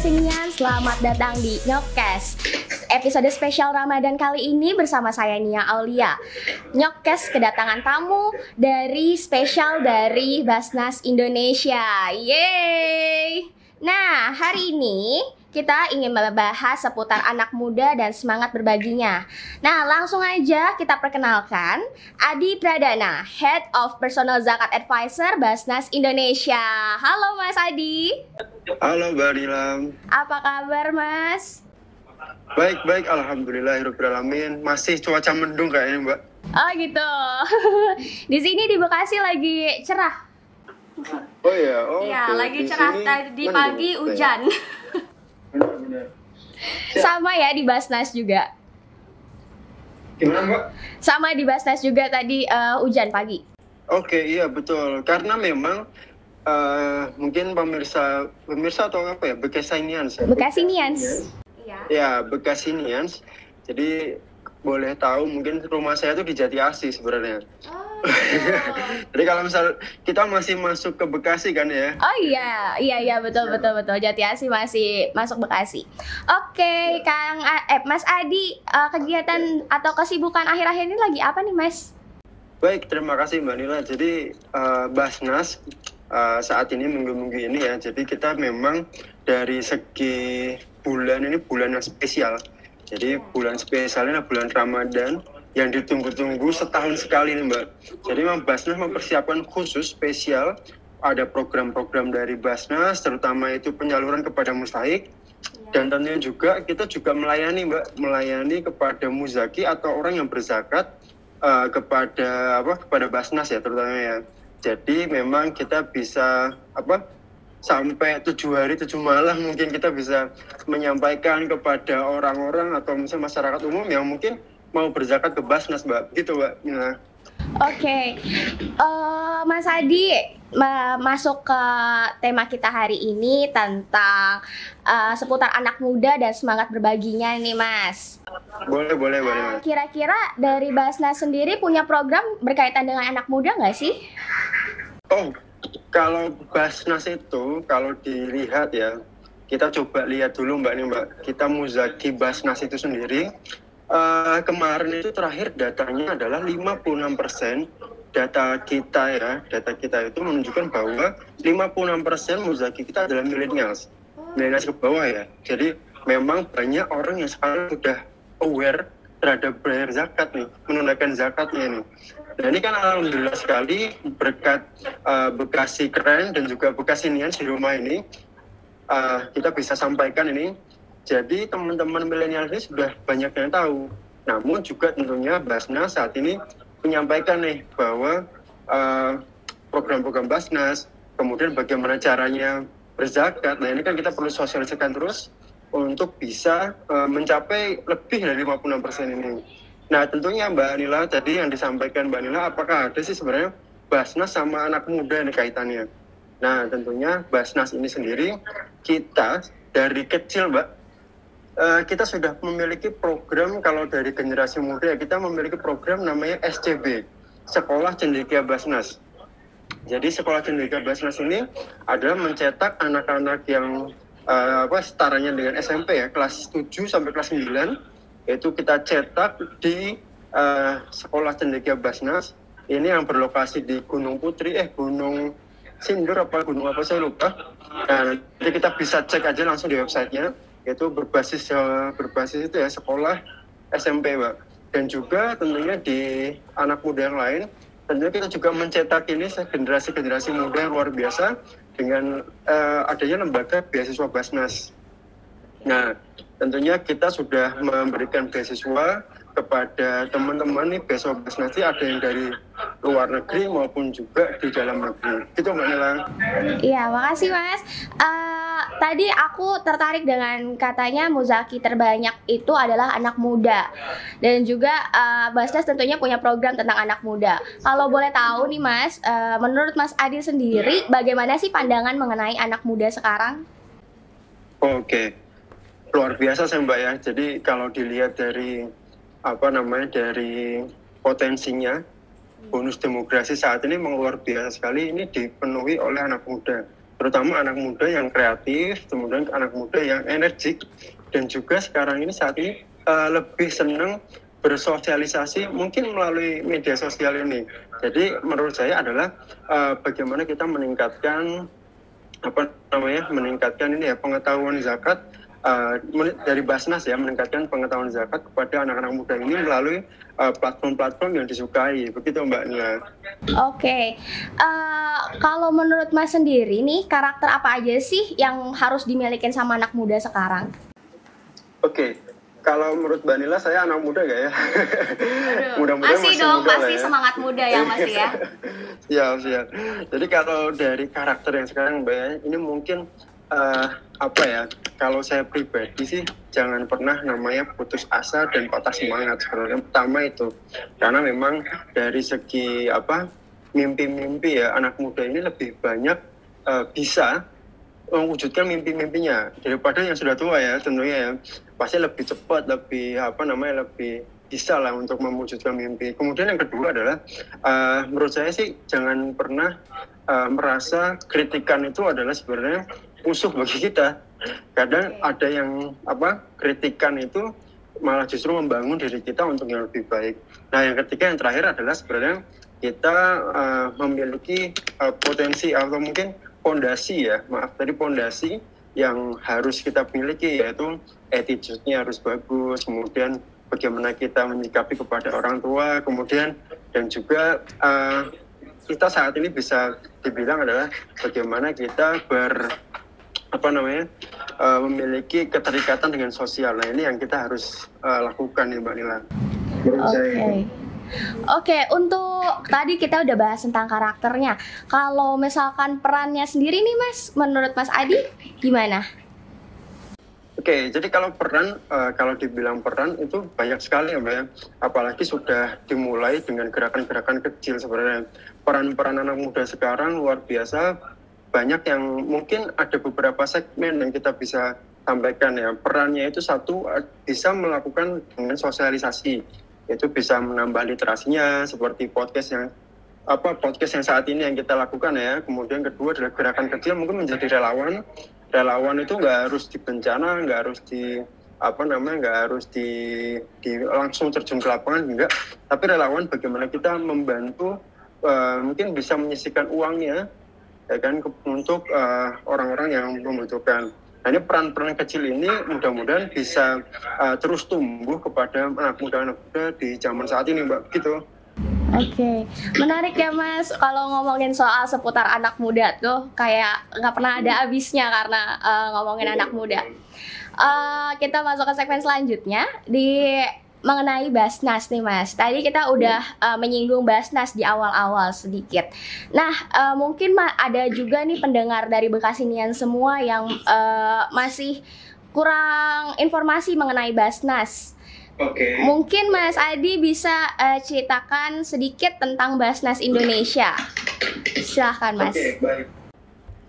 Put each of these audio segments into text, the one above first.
Bekasinian, selamat datang di Nyokes. Episode spesial Ramadan kali ini bersama saya Nia Aulia. Nyokes kedatangan tamu dari spesial dari Basnas Indonesia. Yeay! Nah, hari ini kita ingin membahas seputar anak muda dan semangat berbaginya. Nah, langsung aja kita perkenalkan Adi Pradana, Head of Personal Zakat Advisor Basnas Indonesia. Halo Mas Adi. Halo Mbak Nilam. Apa kabar Mas? Baik, baik. Alhamdulillahirrahmanirrahim. Masih cuaca mendung kayaknya Mbak. Oh gitu. di sini di Bekasi lagi cerah. Oh iya, oh. Iya, lagi cerah tadi pagi hujan. Benar-benar. Sama ya di Basnas juga. Gimana Mbak? Sama di Basnas juga tadi eh, hujan pagi. Oke, iya betul. Karena memang eh, mungkin pemirsa pemirsa atau apa ya Bekasinians ya? Bekasinians. Iya. Ya, Bekasinians. Jadi boleh tahu mungkin rumah saya tuh di Jati Asih sebenarnya. Oh. Jadi kalau misal kita masih masuk ke Bekasi kan ya, Oh iya, iya iya betul betul betul. Jati Asih masih masuk Bekasi. Oke, Kang A- eh, Mas Adi, eh, kegiatan atau kesibukan akhir-akhir ini lagi apa nih, Mas? Baik, terima kasih Mbak Nila. Jadi eh, Basnas eh, saat ini minggu-minggu ini ya. Jadi kita memang dari segi bulan ini bulan yang spesial. Jadi bulan spesial ini adalah bulan Ramadan yang ditunggu-tunggu setahun sekali nih Mbak. Jadi memang Basnas mempersiapkan khusus spesial ada program-program dari Basnas, terutama itu penyaluran kepada mustahik, dan tentunya juga kita juga melayani mbak. Melayani kepada muzaki atau orang yang berzakat eh, kepada apa kepada basnas ya terutama ya. Jadi memang kita bisa apa sampai tujuh hari tujuh malam mungkin kita bisa menyampaikan kepada orang-orang atau misalnya masyarakat umum yang mungkin mau berzakat ke basnas mbak gitu mbak nah, Oke, Eh, Mas Adi ma- masuk ke tema kita hari ini tentang eh, seputar anak muda dan semangat berbaginya nih, Mas. boleh boleh boleh Eh, Kira-kira dari Basnas sendiri punya program berkaitan dengan anak muda nggak sih? Oh, kalau Basnas itu kalau dilihat ya, kita coba lihat dulu Mbak nih Mbak. Kita muzaki Basnas itu sendiri eh, kemarin itu terakhir datanya adalah 56% data kita ya, data kita itu menunjukkan bahwa 56% muzaki kita adalah millennials. Millennials ke bawah ya. Jadi memang banyak orang yang sekarang sudah aware terhadap bayar zakat nih, menunaikan zakatnya nih. Nah ini kan alhamdulillah sekali berkat uh, Bekasi keren dan juga Bekasi Nian di rumah ini uh, kita bisa sampaikan ini. Jadi teman-teman milenial ini sudah banyak yang tahu. Namun juga tentunya Basnas saat ini menyampaikan nih bahwa uh, program-program Basnas, kemudian bagaimana caranya berzakat. Nah ini kan kita perlu sosialisasikan terus untuk bisa uh, mencapai lebih dari 56% ini. Nah tentunya Mbak Nila tadi yang disampaikan Mbak Nila, apakah ada sih sebenarnya Basnas sama anak muda ini kaitannya? Nah tentunya Basnas ini sendiri kita dari kecil Mbak eh, kita sudah memiliki program kalau dari generasi muda ya, kita memiliki program namanya SCB Sekolah Cendekia Basnas. Jadi sekolah Cendekia Basnas ini adalah mencetak anak-anak yang eh, apa setaranya dengan SMP ya kelas 7 sampai kelas 9 yaitu kita cetak di eh, sekolah Cendekia Basnas ini yang berlokasi di Gunung Putri eh Gunung Sindur apa gunung apa saya lupa. Nah, nanti kita bisa cek aja langsung di websitenya yaitu berbasis eh, berbasis itu ya sekolah SMP Mbak. Dan juga tentunya di anak muda yang lain tentunya kita juga mencetak ini generasi-generasi muda yang luar biasa dengan eh, adanya lembaga beasiswa Basnas. Nah, tentunya kita sudah memberikan beasiswa kepada teman-teman nih beasiswa Basnas ini ada yang dari luar negeri maupun juga di dalam negeri. Gitu Mbak Nila. Iya, makasih Mas. Eh, tadi aku tertarik dengan katanya muzaki terbanyak itu adalah anak muda dan juga eh, Basnas tentunya punya program tentang anak muda. Kalau boleh tahu nih Mas, eh, menurut Mas Adi sendiri bagaimana sih pandangan mengenai anak muda sekarang? Oke, luar biasa sih Mbak ya. Jadi kalau dilihat dari apa namanya dari potensinya bonus demografi saat ini memang luar biasa sekali ini dipenuhi oleh anak muda terutama anak muda yang kreatif, kemudian anak muda yang energik, dan juga sekarang ini saat ini uh, lebih senang bersosialisasi mungkin melalui media sosial ini. Jadi menurut saya adalah uh, bagaimana kita meningkatkan apa namanya meningkatkan ini ya pengetahuan zakat uh, dari Basnas ya meningkatkan pengetahuan zakat kepada anak-anak muda ini melalui platform-platform uh, yang disukai begitu Mbak Nia. Oke, okay. uh, kalau menurut Mas sendiri nih karakter apa aja sih yang harus dimiliki sama anak muda sekarang? Oke, okay kalau menurut Banila saya anak muda gak ya? Mudah-mudahan masih, masih dong, pasti ya. semangat muda ya masih ya. siap siap. Jadi kalau dari karakter yang sekarang Mbak ya, ini mungkin uh, apa ya? Kalau saya pribadi sih jangan pernah namanya putus asa dan patah semangat sebenarnya. Pertama itu karena memang dari segi apa mimpi-mimpi ya anak muda ini lebih banyak uh, bisa mewujudkan mimpi-mimpinya daripada yang sudah tua ya tentunya ya pasti lebih cepat lebih apa namanya lebih bisa lah untuk mewujudkan mimpi. Kemudian yang kedua adalah uh, menurut saya sih jangan pernah uh, merasa kritikan itu adalah sebenarnya musuh bagi kita. Kadang ada yang apa kritikan itu malah justru membangun diri kita untuk yang lebih baik. Nah yang ketiga yang terakhir adalah sebenarnya kita uh, memiliki uh, potensi atau mungkin pondasi ya maaf tadi pondasi yang harus kita miliki yaitu attitude-nya harus bagus kemudian bagaimana kita menyikapi kepada orang tua kemudian dan juga uh, kita saat ini bisa dibilang adalah bagaimana kita ber apa namanya uh, memiliki keterikatan dengan sosial nah ini yang kita harus uh, lakukan nih mbak Nila. Oke. Okay. Oke, untuk tadi kita udah bahas tentang karakternya. Kalau misalkan perannya sendiri nih Mas, menurut Mas Adi gimana? Oke, jadi kalau peran, uh, kalau dibilang peran itu banyak sekali ya Mbak ya. Apalagi sudah dimulai dengan gerakan-gerakan kecil sebenarnya. Peran-peran anak muda sekarang luar biasa, banyak yang mungkin ada beberapa segmen yang kita bisa sampaikan ya. Perannya itu satu bisa melakukan dengan sosialisasi itu bisa menambah literasinya seperti podcast yang apa podcast yang saat ini yang kita lakukan ya. Kemudian kedua adalah gerakan kecil mungkin menjadi relawan. Relawan itu nggak harus di bencana nggak harus di apa namanya nggak harus di, di langsung terjun ke lapangan enggak. Tapi relawan bagaimana kita membantu uh, mungkin bisa menyisikan uangnya ya kan untuk eh, orang-orang uh, yang membutuhkan. Nah ini peran-peran kecil ini mudah-mudahan bisa uh, terus tumbuh kepada anak muda-anak muda di zaman saat ini Mbak, gitu. Oke, okay. menarik ya Mas. Kalau ngomongin soal seputar anak muda tuh kayak nggak pernah ada habisnya karena uh, ngomongin anak muda. Uh, kita masuk ke segmen selanjutnya di mengenai Basnas nih Mas. Tadi kita udah uh, menyinggung Basnas di awal-awal sedikit. Nah, uh, mungkin ada juga nih pendengar dari Bekasinian semua yang uh, masih kurang informasi mengenai Basnas. Oke. Okay. Mungkin Mas Adi bisa uh, ceritakan sedikit tentang Basnas Indonesia. Silahkan Mas. Oke, okay, baik.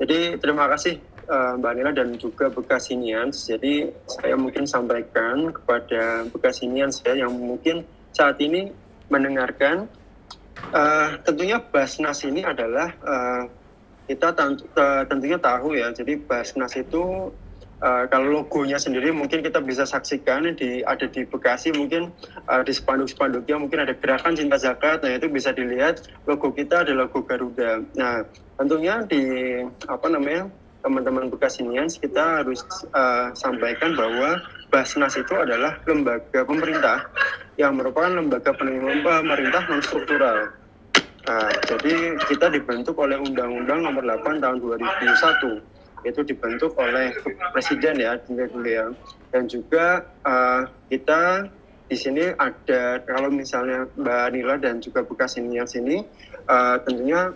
Jadi terima kasih uh, Mbak Nila dan juga Bekasinians. Jadi saya mungkin sampaikan kepada Bekasinians saya yang mungkin saat ini mendengarkan. Uh, tentunya Basnas ini adalah uh, kita tentunya tahu ya. Jadi Basnas itu uh, kalau logonya sendiri mungkin kita bisa saksikan di ada di Bekasi mungkin uh, di spanduk-spanduknya mungkin ada gerakan cinta zakat. Nah itu bisa dilihat logo kita ada logo Garuda. Nah tentunya di apa namanya teman-teman Bekasinians kita harus uh, sampaikan bahwa Basnas itu adalah lembaga pemerintah yang merupakan lembaga pemerintah non struktural. Nah, jadi kita dibentuk oleh Undang-Undang Nomor 8 Tahun 2001 itu dibentuk oleh Presiden ya ya dan juga uh, kita di sini ada kalau misalnya Mbak Nila dan juga Bekasinians ini uh, tentunya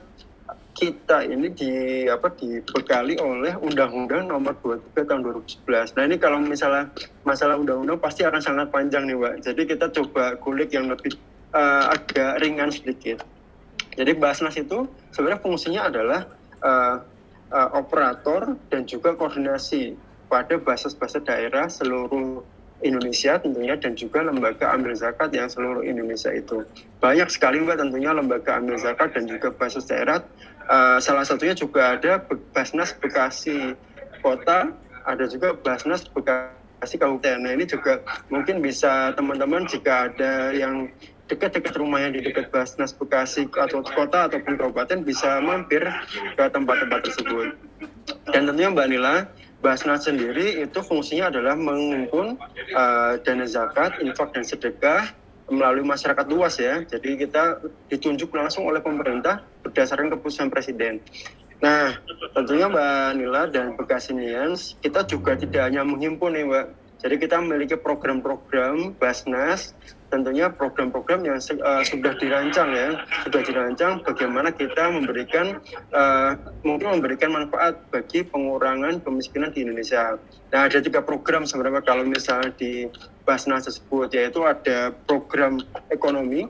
kita ini di apa dibekali oleh Undang-Undang Nomor 23 Tahun 2011. Nah ini kalau misalnya masalah undang-undang pasti akan sangat panjang nih, Mbak. Jadi kita coba kulik yang lebih uh, agak ringan sedikit. Jadi Basnas itu sebenarnya fungsinya adalah uh, uh, operator dan juga koordinasi pada basis-basis daerah seluruh Indonesia tentunya dan juga lembaga ambil zakat yang seluruh Indonesia itu. Banyak sekali mbak tentunya lembaga ambil zakat dan juga basis daerah. Uh, salah satunya juga ada Basnas Bekasi Kota ada juga Basnas Bekasi Kabupaten. Nah ini juga mungkin bisa teman-teman jika ada yang dekat-dekat rumahnya di dekat Basnas Bekasi atau kota ataupun kabupaten bisa mampir ke tempat-tempat tersebut dan tentunya Mbak Nila Basnas sendiri itu fungsinya adalah mengumpul uh, dana zakat, infak dan sedekah melalui masyarakat luas ya. Jadi kita ditunjuk langsung oleh pemerintah berdasarkan keputusan presiden. Nah, tentunya Mbak Nila dan Bekasinians, kita juga tidak hanya menghimpun nih Mbak. Jadi kita memiliki program-program Basnas tentunya program-program yang uh, sudah dirancang ya, sudah dirancang bagaimana kita memberikan uh, mungkin memberikan manfaat bagi pengurangan kemiskinan di Indonesia. Nah ada tiga program sebenarnya kalau misalnya di Basnas tersebut yaitu ada program ekonomi,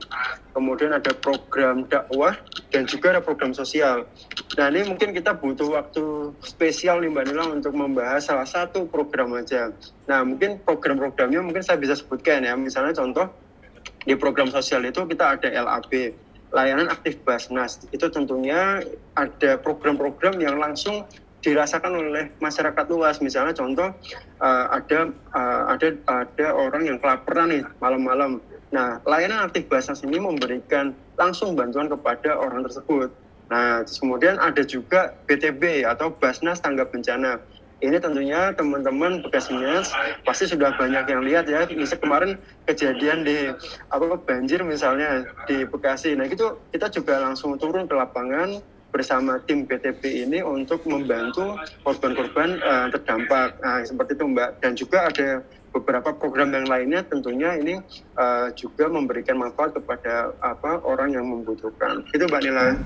kemudian ada program dakwah dan juga ada program sosial. Nah ini mungkin kita butuh waktu spesial nih Mbak Nila untuk membahas salah satu program aja. Nah mungkin program-programnya mungkin saya bisa sebutkan ya, misalnya contoh di program sosial itu kita ada LAB layanan aktif Basnas. Itu tentunya ada program-program yang langsung dirasakan oleh masyarakat luas. Misalnya contoh uh, ada uh, ada ada orang yang kelaparan nih malam-malam. Nah layanan aktif Basnas ini memberikan langsung bantuan kepada orang tersebut. Nah kemudian ada juga BTB atau Basnas Tanggap Bencana ini tentunya teman-teman bekasnya pasti sudah banyak yang lihat ya. Misal kemarin kejadian di apa banjir misalnya di Bekasi. Nah itu kita juga langsung turun ke lapangan bersama tim BTP ini untuk membantu korban-korban uh, terdampak. Nah, seperti itu Mbak. Dan juga ada beberapa program yang lainnya tentunya ini uh, juga memberikan manfaat kepada apa orang yang membutuhkan. Itu Mbak Nila.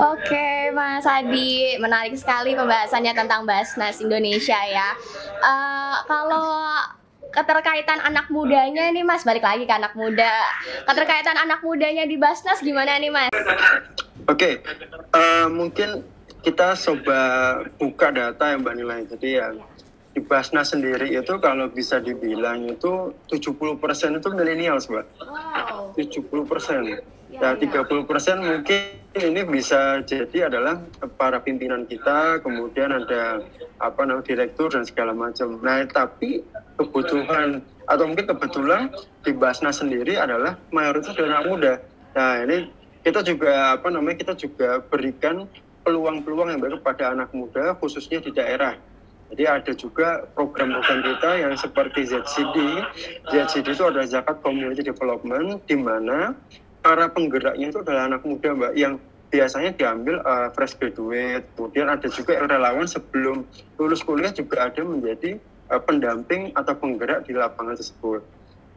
Oke, Mas Adi, menarik sekali pembahasannya tentang Basnas Indonesia ya. Uh, kalau keterkaitan anak mudanya nih Mas, balik lagi ke anak muda. Keterkaitan anak mudanya di Basnas gimana nih Mas? Oke, okay. uh, mungkin kita coba buka data ya Mbak Nila. Jadi ya di Basnas sendiri itu kalau bisa dibilang itu 70% itu milenial, Mbak. Wow. 70%. Ya, ya 30% ya. mungkin ini bisa jadi adalah para pimpinan kita, kemudian ada apa namanya direktur dan segala macam. Nah, tapi kebutuhan atau mungkin kebetulan di Basnas sendiri adalah mayoritas dari anak muda. Nah, ini kita juga apa namanya kita juga berikan peluang-peluang yang baik kepada anak muda khususnya di daerah jadi ada juga program-program kita yang seperti ZCD. ZCD itu adalah Zakat Community Development, di mana para penggeraknya itu adalah anak muda, Mbak, yang biasanya diambil uh, fresh graduate. Kemudian ada juga relawan sebelum lulus kuliah juga ada menjadi uh, pendamping atau penggerak di lapangan tersebut.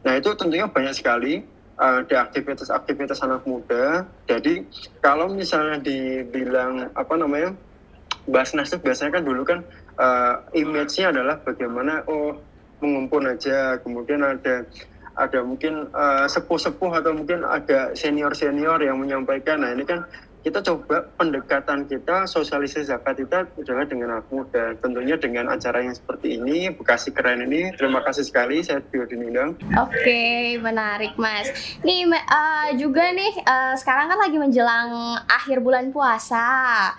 Nah itu tentunya banyak sekali uh, ada aktivitas-aktivitas anak muda. Jadi kalau misalnya dibilang apa namanya Basnas itu biasanya kan dulu kan uh, image-nya adalah bagaimana oh mengumpul aja kemudian ada ada mungkin uh, sepuh-sepuh atau mungkin ada senior-senior yang menyampaikan. Nah ini kan kita coba pendekatan kita sosialisasi zakat kita adalah dengan anak muda tentunya dengan acara yang seperti ini Bekasi keren ini. Terima kasih sekali saya Tio Dinindang. Oke menarik mas. Nih uh, juga nih uh, sekarang kan lagi menjelang akhir bulan puasa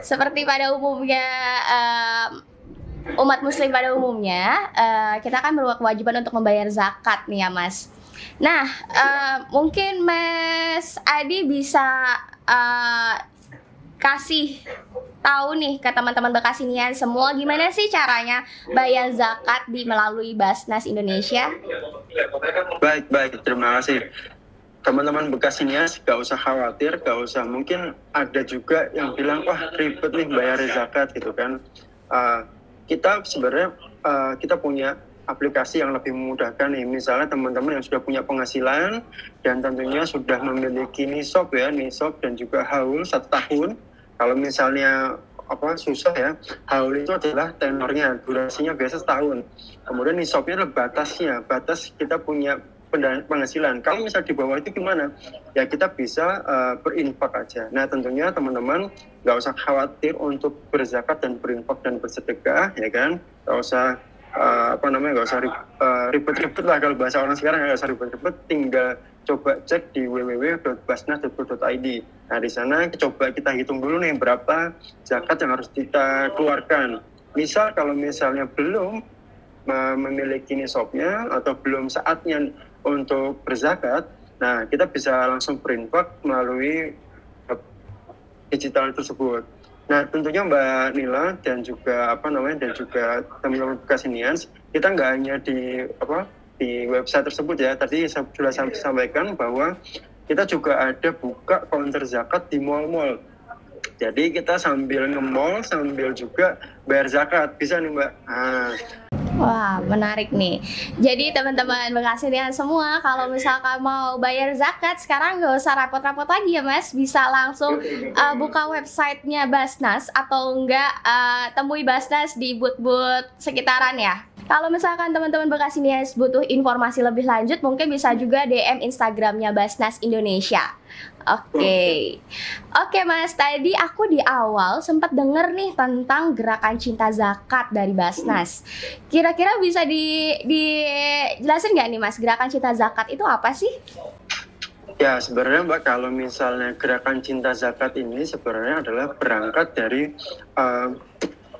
seperti pada umumnya uh, umat muslim pada umumnya uh, kita kan berkewajiban untuk membayar zakat nih ya mas. Nah uh, mungkin mas Adi bisa uh, kasih tahu nih ke teman-teman Bekasinian semua gimana sih caranya bayar zakat di melalui Basnas Indonesia? Baik baik. Terima kasih teman-teman Bekasinian gak usah khawatir, gak usah mungkin ada juga yang bilang wah ribet nih bayar zakat gitu kan. Uh, kita sebenarnya uh, kita punya aplikasi yang lebih memudahkan nih. Misalnya teman-teman yang sudah punya penghasilan dan tentunya sudah memiliki nisab ya, nisab dan juga haul satu tahun. Kalau misalnya apa susah ya, haul itu adalah tenornya, durasinya biasa setahun. Kemudian nisabnya adalah batasnya, batas kita punya penghasilan. Kalau misal di bawah itu gimana? Ya kita bisa uh, berinfak aja. Nah tentunya teman-teman nggak usah khawatir untuk berzakat dan berinfak dan bersedekah, ya kan? Nggak usah uh, apa namanya nggak usah uh, ribet-ribet lah kalau bahasa orang sekarang nggak usah ribet-ribet tinggal coba cek di www.basnas.co.id nah di sana coba kita hitung dulu nih berapa zakat yang harus kita keluarkan misal kalau misalnya belum memiliki nisabnya atau belum saatnya untuk berzakat nah kita bisa langsung berinfak melalui digital tersebut Nah, tentunya Mbak Nila dan juga apa namanya dan juga teman-teman bekas Inians, kita nggak hanya di apa di website tersebut ya. Tadi saya sudah sampaikan bahwa kita juga ada buka counter zakat di mall-mall. Jadi kita sambil nge-mall sambil juga bayar zakat. Bisa nih Mbak. Nah, Wah, menarik nih. Jadi teman-teman Bekasinian semua, kalau misalkan mau bayar zakat, sekarang nggak usah rapot-rapot lagi ya mas. Bisa langsung uh, buka websitenya Basnas atau enggak uh, temui Basnas di booth-booth sekitaran ya. Kalau misalkan teman-teman Bekasinias butuh informasi lebih lanjut, mungkin bisa juga DM Instagramnya Basnas Indonesia. Oke, okay. oke okay, Mas. Tadi aku di awal sempat denger nih tentang gerakan cinta zakat dari Basnas. Kira-kira bisa di dijelasin nggak nih Mas, gerakan cinta zakat itu apa sih? Ya sebenarnya Mbak kalau misalnya gerakan cinta zakat ini sebenarnya adalah berangkat dari uh,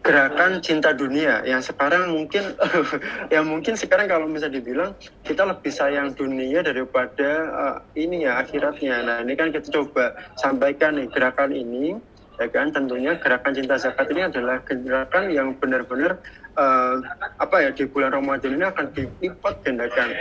gerakan cinta dunia yang sekarang mungkin yang mungkin sekarang kalau misalnya dibilang kita lebih sayang dunia daripada uh, ini ya akhiratnya. Nah ini kan kita coba sampaikan nih gerakan ini ya kan tentunya gerakan cinta zakat ini adalah gerakan yang benar-benar uh, apa ya di bulan Ramadan ini akan dilipat gandakan.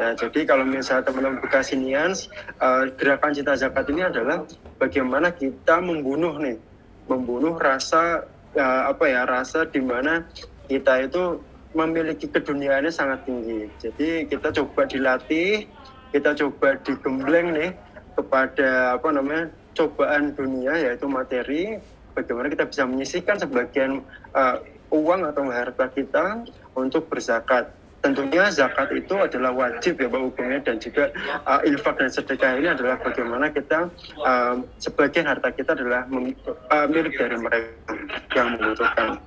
Ya, jadi kalau misalnya teman-teman bekas Bekasinians, uh, gerakan cinta zakat ini adalah bagaimana kita membunuh nih, membunuh rasa ya, apa ya rasa di mana kita itu memiliki keduniaannya sangat tinggi. Jadi kita coba dilatih, kita coba digembleng nih kepada apa namanya cobaan dunia yaitu materi. Bagaimana kita bisa menyisihkan sebagian uh, uang atau harta kita untuk berzakat tentunya zakat itu adalah wajib ya Pak hukumnya dan juga uh, infak dan sedekah ini adalah bagaimana kita uh, sebagian harta kita adalah uh, milik dari mereka yang membutuhkan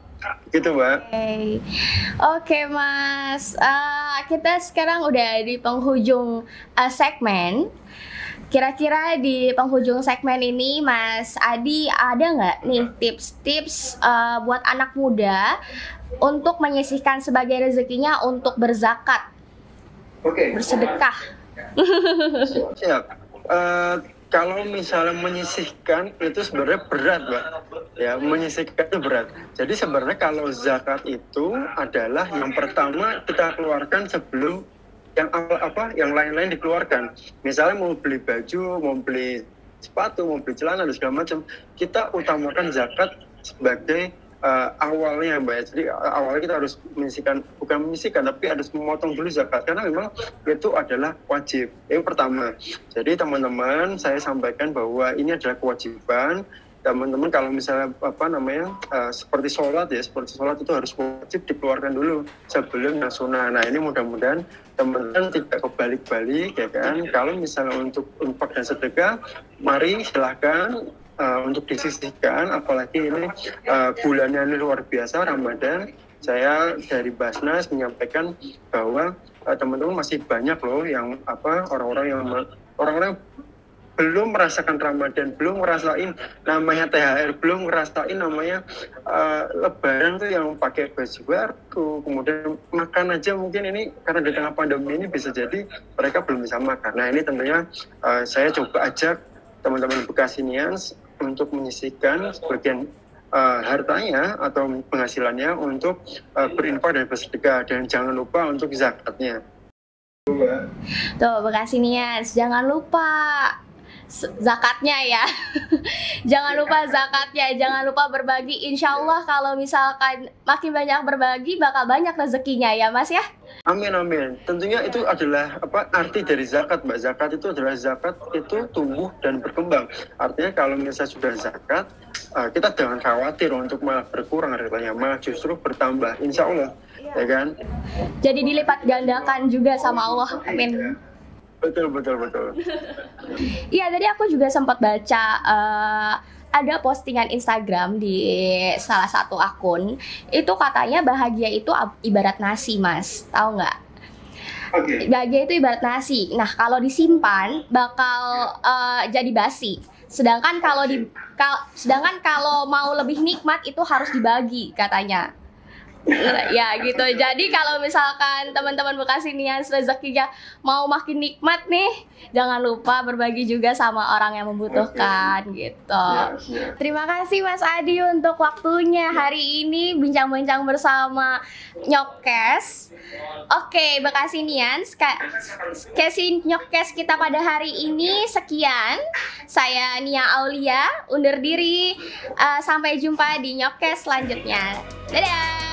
gitu mbak. Oke, okay. okay, mas. Uh, kita sekarang udah di penghujung uh, segmen. Kira-kira di penghujung segmen ini, Mas Adi ada nggak nih tips-tips uh, buat anak muda untuk menyisihkan sebagai rezekinya untuk berzakat, okay. bersedekah. Siap. Uh, kalau misalnya menyisihkan itu sebenarnya berat, Mbak. Ya, menyisihkan itu berat. Jadi sebenarnya kalau zakat itu adalah yang pertama kita keluarkan sebelum yang apa yang lain-lain dikeluarkan. Misalnya mau beli baju, mau beli sepatu, mau beli celana dan segala macam, kita utamakan zakat sebagai uh, awalnya mbak ya. jadi awalnya kita harus menyisikan bukan menyisikan tapi harus memotong dulu zakat karena memang itu adalah wajib yang pertama jadi teman-teman saya sampaikan bahwa ini adalah kewajiban teman-teman kalau misalnya apa namanya uh, seperti sholat ya seperti sholat itu harus wajib dikeluarkan dulu sebelum yang sunnah. Nah ini mudah-mudahan teman-teman tidak kebalik-balik ya kan? Kalau misalnya untuk infak dan sedekah mari silahkan uh, untuk disisihkan. Apalagi ini uh, bulannya ini luar biasa Ramadan. Saya dari Basnas menyampaikan bahwa uh, teman-teman masih banyak loh yang apa orang-orang yang orang-orang belum merasakan Ramadan, belum ngerasain namanya THR, belum ngerasain namanya uh, Lebaran tuh yang pakai baju baru, kemudian makan aja mungkin ini karena di tengah pandemi ini bisa jadi mereka belum bisa makan. Nah ini tentunya uh, saya coba ajak teman-teman Bekasinians untuk menyisihkan sebagian uh, hartanya atau penghasilannya untuk uh, berinfak dan bersedekah dan jangan lupa untuk zakatnya. Tuh, Bekasi Nias, jangan lupa zakatnya ya. jangan lupa zakatnya, jangan lupa berbagi. Insya Allah kalau misalkan makin banyak berbagi, bakal banyak rezekinya ya Mas ya. Amin amin. Tentunya itu adalah apa arti dari zakat, Mbak. Zakat itu adalah zakat itu tumbuh dan berkembang. Artinya kalau misalnya sudah zakat, uh, kita jangan khawatir untuk malah berkurang hartanya, malah justru bertambah. Insya Allah, ya, ya kan? Jadi dilipat gandakan juga sama Allah. Amin. Betul betul betul. Iya tadi aku juga sempat baca uh, ada postingan Instagram di salah satu akun. Itu katanya bahagia itu ibarat nasi mas. Tahu nggak? Oke. bahagia itu ibarat nasi. Nah kalau disimpan bakal eh, jadi basi. Sedangkan kalau di kal- sedangkan kalau mau lebih nikmat itu harus dibagi katanya ya gitu jadi kalau misalkan teman-teman Bekasinians rezekinya mau makin nikmat nih jangan lupa berbagi juga sama orang yang membutuhkan gitu Siap, siap. Terima kasih Mas Adi untuk waktunya hari ini bincang-bincang bersama Nyokes. Oke, Bekasinians, Ka- Kesi Nyokes kita pada hari ini sekian. Saya Nia Aulia undur diri. Eh, sampai jumpa di Nyokes selanjutnya. Dadah.